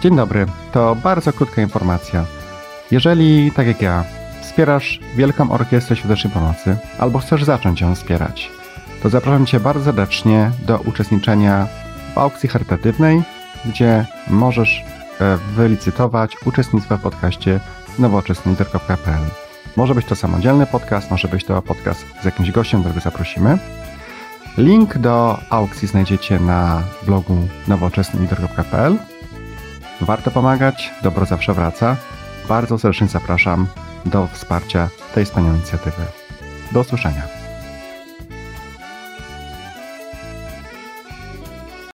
Dzień dobry, to bardzo krótka informacja. Jeżeli, tak jak ja, wspierasz Wielką Orkiestrę Świątecznej Pomocy albo chcesz zacząć ją wspierać, to zapraszam Cię bardzo serdecznie do uczestniczenia w aukcji charytatywnej, gdzie możesz e, wylicytować uczestnictwo w podcaście nowoczesnylider.pl. Może być to samodzielny podcast, może być to podcast z jakimś gościem, którego zaprosimy. Link do aukcji znajdziecie na blogu nowoczesnylider.pl. Warto pomagać, dobro zawsze wraca. Bardzo serdecznie zapraszam do wsparcia tej wspaniałej inicjatywy. Do usłyszenia.